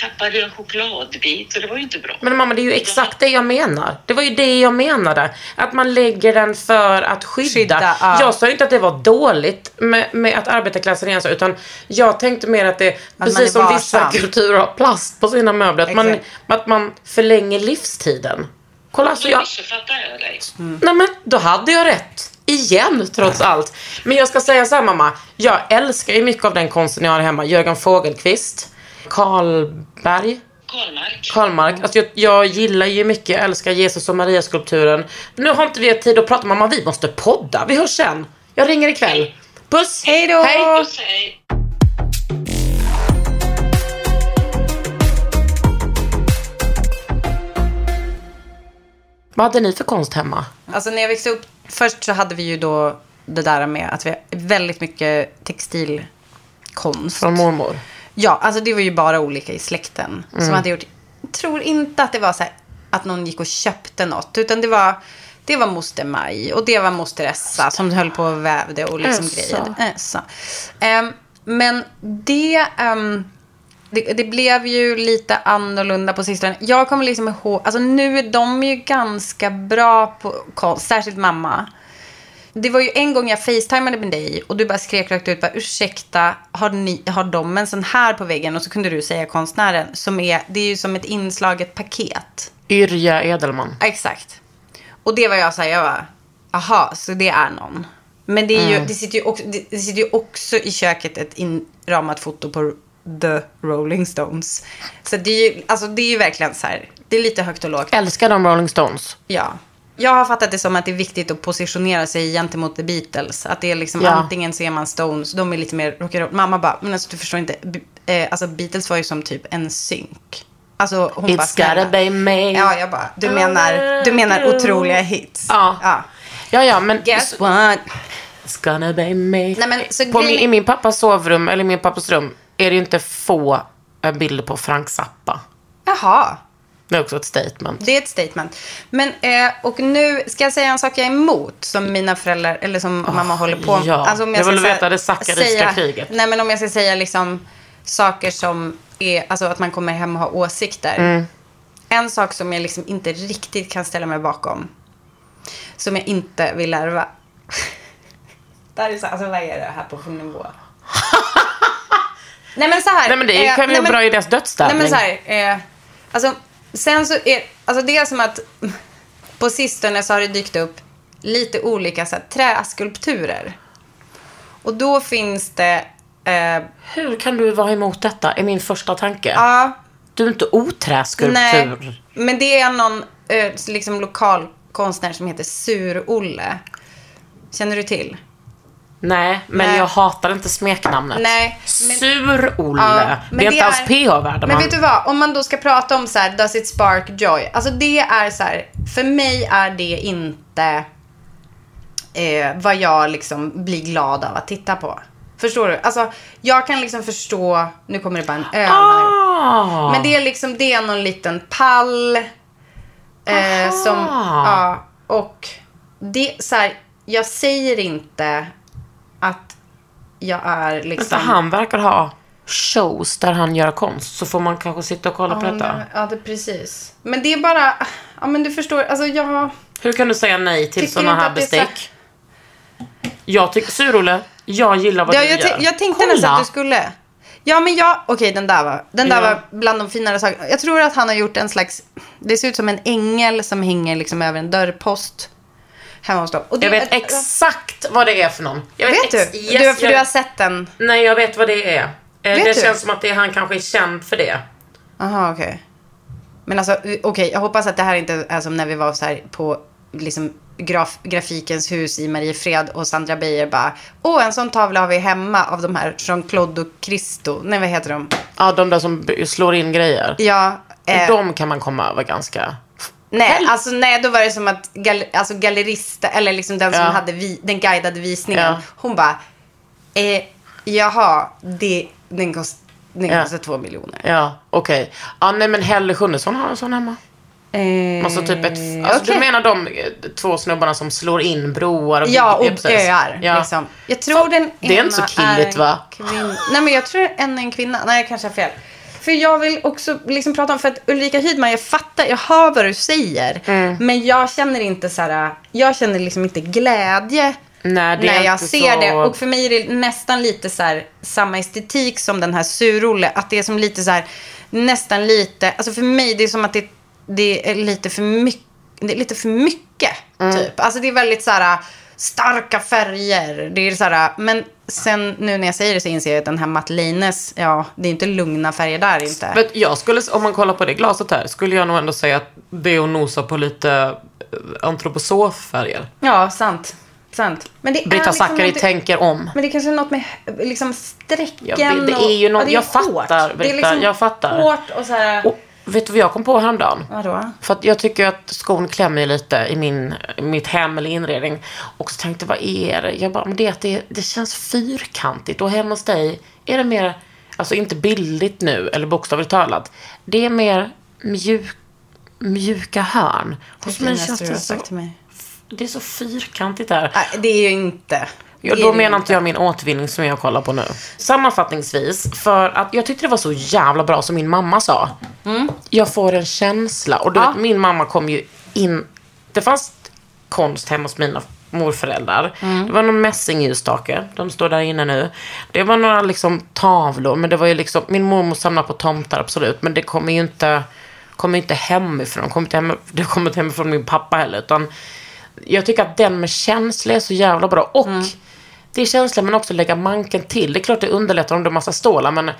tappade jag en chokladbit och det var ju inte bra. Men mamma, det är ju exakt det jag menar. Det var ju det jag menade. Att man lägger den för att skydda. Skydda, ja. Jag sa ju inte att det var dåligt med, med att arbetarklassen så, utan jag tänkte mer att det, är precis som vissa kulturer har plast på sina möbler, att man, att man förlänger livstiden. Kolla, alltså jag... jag dig. Nej men då hade jag rätt. Igen trots allt. Men jag ska säga så här mamma. Jag älskar ju mycket av den konsten jag har hemma. Jörgen Fogelqvist. Karlberg. Karlmark. Karlmark. Alltså jag, jag gillar ju mycket, jag älskar Jesus och Maria-skulpturen. Nu har inte vi tid att prata mamma, vi måste podda. Vi hörs sen. Jag ringer ikväll. Puss! Hej då! Hej! Puss, hej. Vad hade ni för konst hemma? Alltså när jag växte upp, först så hade vi ju då det där med att vi har väldigt mycket textilkonst. Från mormor? Ja, alltså det var ju bara olika i släkten Mm. som hade gjort. Jag tror inte att det var så här att någon gick och köpte något, utan det var det var moster Maj och det var moster Essa som höll på och vävde och liksom Essa. grejade. Essa. Ehm, men det, ehm, det, det blev ju lite annorlunda på sistone. Jag kommer liksom ihåg, alltså nu är de ju ganska bra på konst, särskilt mamma. Det var ju en gång jag facetimade med dig och du bara skrek rakt ut bara ursäkta, har, ni, har de en sån här på väggen? Och så kunde du säga konstnären som är, det är ju som ett inslaget paket. Yrja Edelman. Exakt. Och det var jag så här, jag bara, aha, så det är någon. Men det, är ju, Mm. det, sitter ju också, det, det sitter ju också i köket ett inramat foto på The Rolling Stones. Så det är ju, alltså det är ju verkligen så här, det är lite högt och lågt. Älskar de Rolling Stones? Ja. Jag har fattat det som att det är viktigt att positionera sig gentemot The Beatles. Att det är liksom Ja. antingen ser man Stones, de är lite mer rock'n'roll. Mamma bara, men alltså du förstår inte. Eh, alltså Beatles var ju som typ en synk. Alltså hon bara, It's gotta snälla. be me. Ja, jag bara, du menar, du menar otroliga hits. Ja. ja. Ja, ja, men... Guess what? It's gonna be me. Nej, men, så På min, I min pappas sovrum, eller min pappas rum, är det ju inte få bilder på Frank Zappa. Jaha. Det är också ett statement. Det är ett statement. Men, eh, och nu ska jag säga en sak jag är emot, som mina föräldrar, eller som mamma håller på Ah, ja. om Jag ska vill veta det Sakariska säga- kriget. Nej, men om jag ska säga liksom saker som är, alltså att man kommer hem och har åsikter. Mm. En sak som jag liksom inte riktigt kan ställa mig bakom, som jag inte vill ärva. *laughs* det här är så, alltså vad är det här på för nivå? *laughs* nej men så här. Nej, men det eh, kan nej, men- bra i deras dödsställning. Nej men så här, eh, alltså, sen så är, alltså det är som att på sistone så har det dykt upp lite olika så här, träskulpturer. Och då finns det, eh, Hur kan du vara emot detta? Är min första tanke. ja, Du är inte oträskulptur. nej, men det är någon eh, liksom lokal konstnär som heter Sur-Olle. Känner du till? Nej, men Nej. jag hatar inte smeknamnet. Nej, men- Sur-Olle. Ja, det är inte alls är- PH-värde. Men vet du vad? Om man då ska prata om så här, does it spark joy? Alltså det är så här, för mig är det inte eh, vad jag liksom blir glad av att titta på. Förstår du? Alltså jag kan liksom förstå, nu kommer det bara en öl. Ah. Men det är liksom, det är någon liten pall. Eh, som, ja, och det, så här, jag säger inte att jag är liksom... Vänta, han verkar ha shows där han gör konst. Så får man kanske sitta och kolla på Ja, detta. men- Ja, det precis. Men det är bara, ja men du förstår, alltså jag... Hur kan du säga nej till sådana här är så- bestick? Jag tycker, Sur-Olle, jag gillar vad Ja, du jag, gör. jag tänkte Kolla. nästan att du skulle. Ja, men jag, okej den där var, den där Ja. var bland de finare sakerna. Jag tror att han har gjort en slags, det ser ut som en ängel som hänger liksom över en dörrpost. Hemma hos dem. Och det- Jag vet exakt vad det är för någon. Jag Vet ex- du? Yes, du? För jag- du har sett den? Nej, jag vet vad det är. Eh, Vet det du? känns som att det är, han kanske är känd för det. Aha, okej. Men alltså, okej, jag hoppas att det här inte är som när vi var så här på liksom graf, Grafikens hus i Mariefred och Sandra Beijer bara, åh, en sån tavla har vi hemma av de här Jean-Claude och Christo. Nej, vad heter de? Ja, de där som slår in grejer. Ja. eh, De kan man komma över ganska... Nej, alltså nej, då var det som att gal, alltså, gallerista, eller liksom den som Ja. hade vi, den guidade visningen, Ja. hon bara, eh, jaha, det, den, kost, den Ja. kostar två miljoner. Ja, okej. Ja, nej men Helle Sjunnesson har en sån hemma. Eh, Alltså typ ett... Alltså okej. du menar de eh, två snubbarna som slår in broar och Ja, och öar. Ja. Liksom. Jag tror den det är inte så killigt, va? Kvin... Nej, men jag tror en är en kvinna. Nej, jag kanske har fel. För jag vill också liksom prata om, för att Ulrika Hydman, jag fattar, jag hör vad du säger. Mm. Men jag känner inte så här, jag känner liksom inte glädje Nej, när jag ser så... det. Och för mig är det nästan lite så här, samma estetik som den här Surolle. Att det är som lite så här, nästan lite, alltså för mig det är som att det, det är lite för mycket, det är lite för mycket. Mm. Typ. Alltså det är väldigt så här starka färger. Det är så här, men sen nu när jag säger det så inser jag att den här Matt Leines, ja, det är inte lugna färger där inte. Vet, jag skulle, om man kollar på det glaset här, skulle jag nog ändå säga att det är att nosa på lite eh, antroposoffärger. Ja, sant. Sant. Men det är Britta liksom Zackari något- tänker om. Men det är kanske är något med liksom strecken Jag vet, det är ju något- jag fattar, hårt. Britta, det är liksom jag fattar. hårt och så här. Och vet du vad jag kom på häromdagen? Vadå? För att jag tycker att skon klämmer lite i min, mitt hem eller inredning. Och så tänkte jag, vad är det? Jag bara, men det är att det, det känns fyrkantigt. Och hemma hos dig är det mer, alltså inte billigt nu, eller bokstavligt talat. Det är mer mjuk, mjuka hörn. Hos mig känns det så, till mig. det är så fyrkantigt där. Nej, det är ju inte. Ja, då menar inte. jag min återvinning som jag kollar på nu. Sammanfattningsvis, för att jag tyckte det var så jävla bra som min mamma sa. Jag får en känsla. Och du Ja. vet, min mamma kom ju in... Det fanns konst hemma hos mina morföräldrar. Det var någon mässingljusstake. De står där inne nu. Det var några liksom tavlor. Men det var ju liksom... Min mormor samlar på tomtar, absolut. Men det kommer ju inte... Kommer inte hemifrån. Kommer inte hem, det kommer inte hemifrån min pappa heller. Utan jag tycker att den med känsla är så jävla bra. Och det är men också lägga manken till. Det är klart det underlättar om det är massa stålar men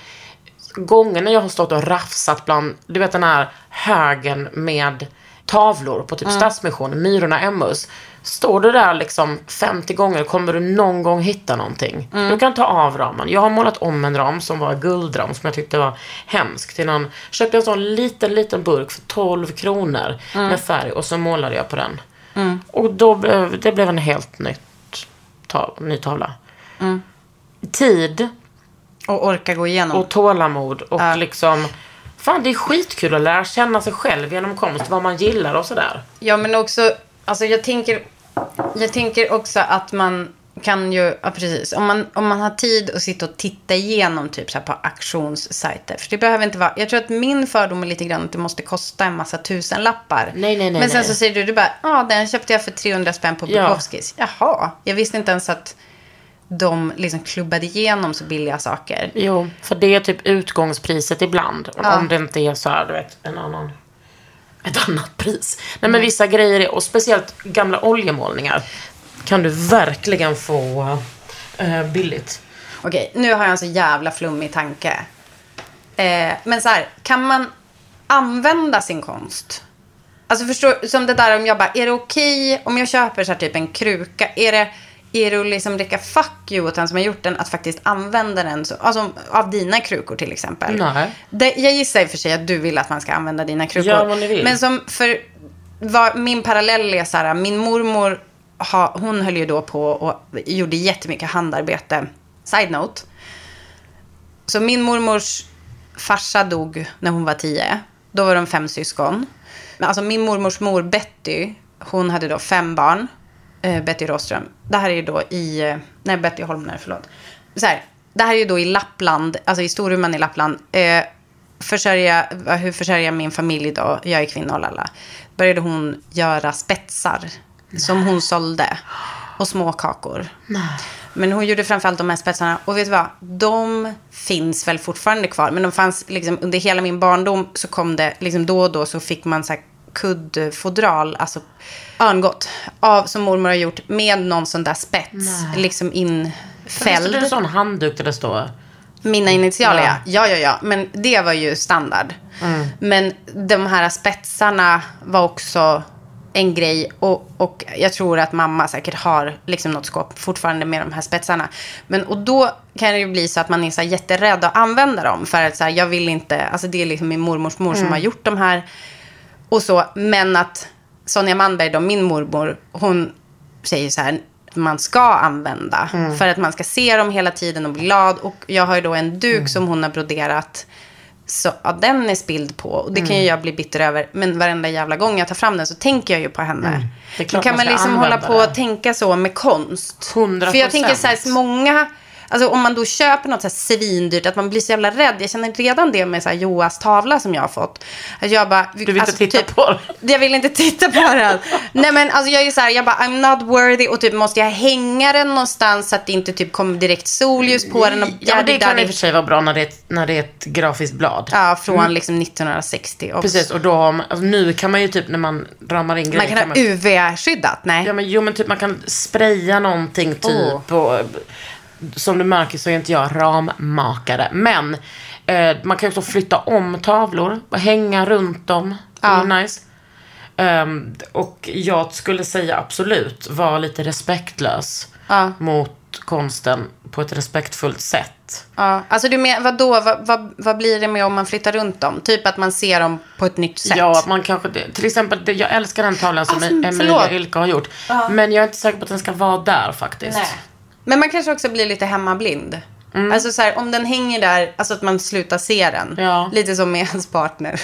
gången när jag har stått och rafsat bland, du vet den här högen med tavlor på typ Stadsmissionen, Myrorna, Emmaus. Står du där liksom 50 gånger kommer du någon gång hitta någonting. Du kan ta av ramen. Jag har målat om en ram som var guldram som jag tyckte var hemsk. Till någon, köpte en sån liten, liten burk för 12 kronor med färg och så målade jag på den. Och då blev, det blev en helt nytt ta, ny tavla. Tid Och orka gå igenom. och tålamod och Ja. liksom Fan det är skitkul att lära känna sig själv genom konst, vad man gillar och sådär. Ja, men också, alltså jag tänker, jag tänker också att man kan ju, ja precis, om man, om man har tid att sitta och titta igenom typ så här på auktionssajter. För det behöver inte vara, jag tror att min fördom är lite grann att det måste kosta en massa tusenlappar. Nej, nej, nej, Men sen nej. så säger du, du bara, ja den köpte jag för 300 spänn på Ja. Bukowskis. Jaha, jag visste inte ens att de liksom klubbade igenom så billiga saker. Jo, för det är typ utgångspriset ibland. Ja. Om det inte är så här, du vet, en annan ett annat pris. Nej men vissa grejer, och speciellt gamla oljemålningar, kan du verkligen få eh, billigt. Okej, nu har jag en så jävla flummig tanke. Eh, men så här, kan man använda sin konst? Alltså förstår, som det där om jag bara, är det okej om jag köper så här typ en kruka? Är det, är det att liksom räcka fuck you åt den som har gjort den att faktiskt använda den så, alltså, av dina krukor till exempel? Nej. Det, jag gissar i och för sig att du vill att man ska använda dina krukor. Gör vad ni vill. Men som för vad, min parallell är så här, min mormor ha, hon höll ju då på och gjorde jättemycket handarbete. Side note. Så min mormors farsa dog när hon var tio. Då var de fem syskon. Men Alltså min mormors mor Betty, hon hade då fem barn. Eh, Betty Råström. Det här är ju då i, eh, nej Betty Holmner, förlåt. Så här, det här är ju då i Lappland, alltså i Storuman i Lappland. Eh, försörja, hur försörjer jag min familj då? Jag är kvinna och lalla. Började hon göra spetsar som hon sålde. Och småkakor. Men hon gjorde framförallt de här spetsarna. Och vet du vad? De finns väl fortfarande kvar. Men de fanns liksom under hela min barndom så kom det liksom då och då så fick man så här kuddfodral, alltså örngott, av, som mormor har gjort med någon sån där spets, Nej. liksom infälld. du en sån handduk där det står? Mina initialer, ja. Ja. ja. Ja, ja, Men det var ju standard. Mm. Men de här spetsarna var också en grej. Och, och jag tror att mamma säkert har liksom något skåp fortfarande med de här spetsarna. Men, och då kan det ju bli så att man är så här jätterädd att använda dem. För att så här, jag vill inte, alltså det är liksom min mormors mor som Mm. har gjort de här. Och så, men att Sonja Manberg, då, min mormor, hon säger så här, man ska använda. Mm. För att man ska se dem hela tiden och bli glad. Och jag har ju då en duk som hon har broderat. Så ja, den är spild på. Och det kan ju Mm. jag bli bitter över. Men varenda jävla gång jag tar fram den så tänker jag ju på henne. Mm. Det är Då klart kan man man liksom hålla på det. och tänka så med konst. 100%. För jag tänker så här, många... Alltså om man då köper något så här svindyrt, att man blir så jävla rädd. Jag känner redan det med så här Joas tavla som jag har fått. Att jag bara, Du vill inte alltså, titta typ, på den? jag vill inte titta på den. Nej men alltså jag är så här, jag bara I'm not worthy och typ måste jag hänga den någonstans så att det inte typ kommer direkt solljus på den. Och Ja, men det kan i och för sig vara bra när det är ett, när det är ett grafiskt blad. Ja, från Mm. liksom 1960. Och Precis, och då har man, alltså nu kan man ju typ när man ramar in Man grejer. kan ha UV-skyddat, nej. Ja, men, jo, men typ man kan spraya någonting typ. Och, som du märker så är inte jag rammakare. Men eh, man kan också flytta om tavlor och hänga runt dem. Det är Ja. nice. Ehm, och jag skulle säga absolut, var lite respektlös Ja. mot konsten på ett respektfullt sätt. Ja, alltså du men, vadå, vad, vad, vad blir det med om man flyttar runt dem? Typ att man ser dem på ett nytt sätt. Ja, man kanske, till exempel, jag älskar den tavlan som Alltså, Emilia. Ylke har gjort. Ja. Men jag är inte säker på att den ska vara där faktiskt. Nej. Men man kanske också blir lite hemmablind. Mm. Alltså så här, om den hänger där, alltså att man slutar se den. Ja. Lite som med ens partner.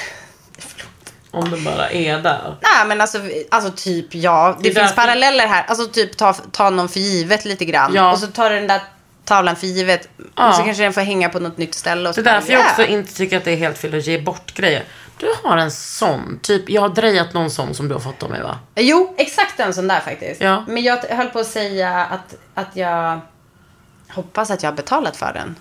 Om den bara är där. Nej men alltså, alltså typ ja, det, Det finns paralleller här. Alltså typ ta, ta någon för givet lite grann. Ja. Och så tar den där tavlan för givet. Ja. Och så kanske den får hänga på något nytt ställe. Och Det så är därför jag också inte tycker att det är helt fel att ge bort grejer. Du har en sån, typ, jag har drejat någon sån som du har fått av mig va? Jo, exakt en sån där faktiskt. Ja. Men jag höll på att säga att, att jag hoppas att jag har betalat för den.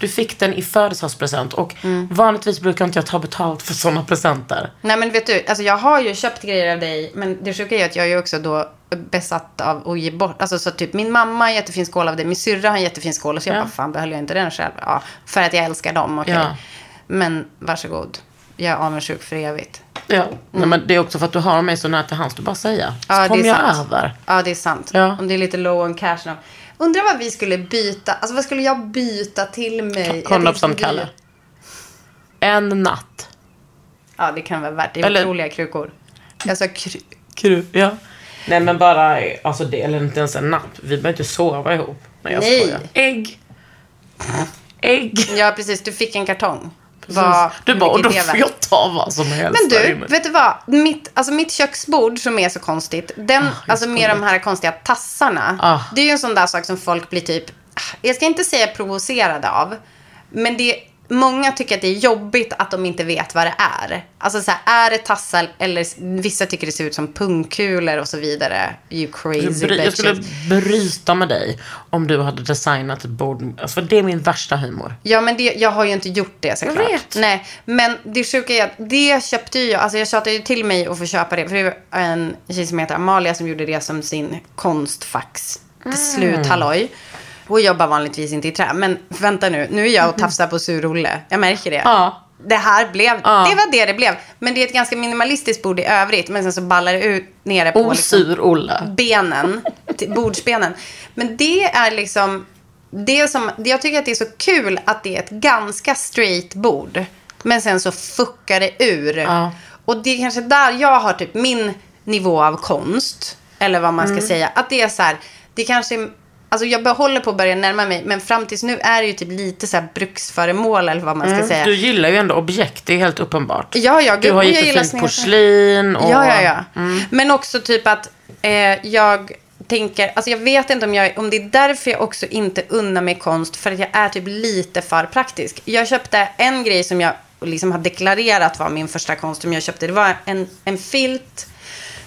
Du fick den i födelsedagspresent och Mm. vanligtvis brukar inte jag ta betalt för sådana presenter. Nej men vet du, alltså jag har ju köpt grejer av dig. Men det sjuka är att jag är också då besatt av att ge bort. Alltså så typ min mamma har en jättefin skål av dig. Min syrra har en jättefin skål. Och så jag Ja. bara, fan behöll jag inte den själv? Ja, för att jag älskar dem, okej. Ja. Men varsågod. Jag är avundsjuk för evigt. Ja, Nej, men det är också för att du har mig så nära till hands. Du bara säga. Så Ja, det kommer jag sant. över. Ja, det är sant. Ja. Om det är lite low on cash nu. Undrar vad vi skulle byta. Alltså vad skulle jag byta till mig? Jag Kondoms som tänkte vi- Kalle. En natt. Ja, det kan vara värt. Det är Eller- otroliga krukor. Jag sa kru... Kru, ja. Nej men bara, alltså det, eller inte ens en natt. Vi behöver inte sova ihop. Nej jag Nej. skojar. Ägg. Ägg. Ja, precis. Du fick en kartong. Vad- du bara, och då får jag ta vad som helst Men du, vet du vad? Mitt, alltså mitt köksbord som är så konstigt. Den, alltså med de här konstiga tassarna. Ah. Det är ju en sån där sak som folk blir typ, jag ska inte säga provocerade av. Men det, många tycker att det är jobbigt att de inte vet vad det är. Alltså så här, är det tassar eller vissa tycker det ser ut som pungkulor och så vidare. You crazy Jag, jag skulle bryta med dig om du hade designat ett bord. Alltså för det är min värsta humor. Ja, men det, jag har ju inte gjort det såklart. Jag vet. Nej, men det sjuka är att det köpte jag. Alltså jag tjatade ju till mig att få köpa det. För det var en tjej som heter Amalia som gjorde det som sin konstfax Mm. sluthalloj. Och jobbar vanligtvis inte i trä. Men vänta nu, nu är jag och tafsar på sur-Olle. Jag märker det. Ja. Det här blev, Ja. det var det det blev. Men det är ett ganska minimalistiskt bord i övrigt. Men sen så ballar det ut nere på liksom Osur Olle. benen bordsbenen. Men det är liksom, det som, jag tycker att det är så kul att det är ett ganska straight bord. Men sen så fuckar det ur. Och det är kanske där jag har typ min nivå av konst. Eller vad man ska Mm. säga. Att det är så här, det kanske är, Alltså jag håller på att börja närma mig. Men fram tills nu är det ju typ lite så här bruksföremål eller vad man ska Mm, säga. Du gillar ju ändå objekt, det är helt uppenbart. Ja, ja. Du gud, har jag jättefint gillar sneda- porslin och... Ja, ja, ja. Mm. Men också typ att eh, jag tänker, alltså jag vet inte om, jag, om det är därför jag också inte unnar mig konst, för att jag är typ lite för praktisk. Jag köpte en grej som jag liksom har deklarerat var min första konst som jag köpte. Det var en, en filt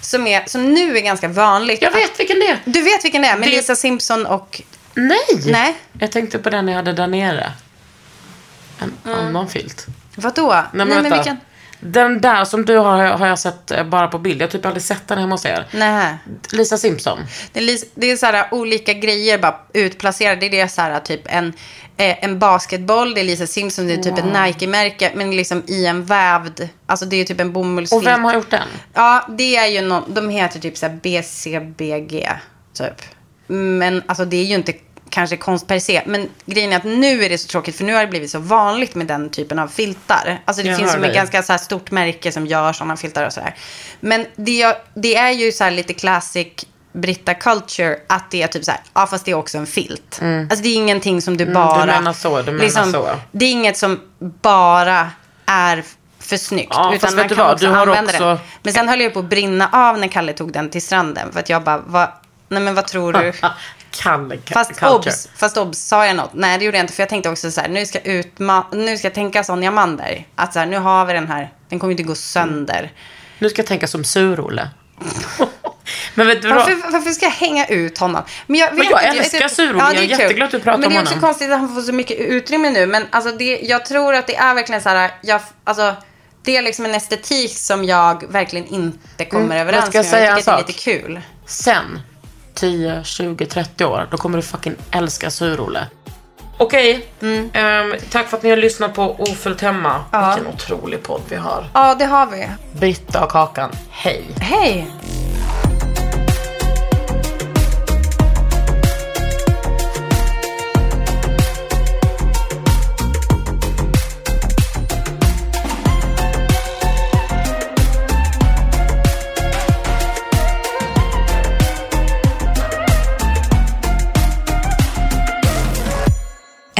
som, är, som nu är ganska vanligt. Jag vet vilken det är. Du vet vilken det är, med Det- Lisa Simpson och... Nej! Nej. Jag tänkte på den jag hade där nere. En Mm. annan filt. Vadå? Nej, men, men vänta. vilken? Den där som du har, har jag sett eh, bara på bild. Jag har typ aldrig sett den hemma hos er. Nej. Lisa Simpson. Det är, det är så här olika grejer bara utplacerade. Det är så här typ en, eh, en basketboll, det är Lisa Simpson, det är typ ett Nike-märke, men liksom i en vävd, alltså det är typ en bomullsfilt. Och vem har gjort den? Ja, det är ju någon, de heter typ så här BCBG, typ. Men alltså det är ju inte kanske konst per se. Men grejen är att nu är det så tråkigt för nu har det blivit så vanligt med den typen av filtar. Alltså det Jag finns som ett ganska så stort märke som gör sådana filtar och sådär. Men det, det är ju så här lite classic Britta culture att det är typ så här, ja fast det är också en filt. Alltså det är ingenting som du Mm, bara... du menar så, du menar så. Det är inget som bara är för snyggt. Ja, utan man kan vad, också använda också- den. Men sen höll jag på att brinna av när Kalle tog den till stranden. För att jag bara, vad, nej men vad tror du? *laughs* Kalle Fast culture. obs, fast obs, sa jag något? Nej, det gjorde jag inte. För jag tänkte också så här, nu ska, jag utma- nu ska jag tänka Sonja Mander. Att så här, nu har vi den här, den kommer inte gå sönder. Nu ska jag tänka som sur-Olle. *laughs* Men vet du vad? Varför, varför ska jag hänga ut honom? Men jag, Men jag inte, älskar typ- Sur-Olle. Ja, Jag är jätteglad att du pratar Men det är om också honom. konstigt att han får så mycket utrymme nu. Men alltså det, jag tror att det är verkligen så här, jag, alltså, det är liksom en estetik som jag verkligen inte kommer Mm, överens jag med. jag en tycker att det är lite kul. Sen, 10, 20, 30 år, då kommer du fucking älska sur-Olle. Okej, ehm, tack för att ni har lyssnat på Ofullt hemma. Mm. Ja. Vilken otrolig podd vi har. Ja, det har vi. Britta och Kakan, hej. Hej!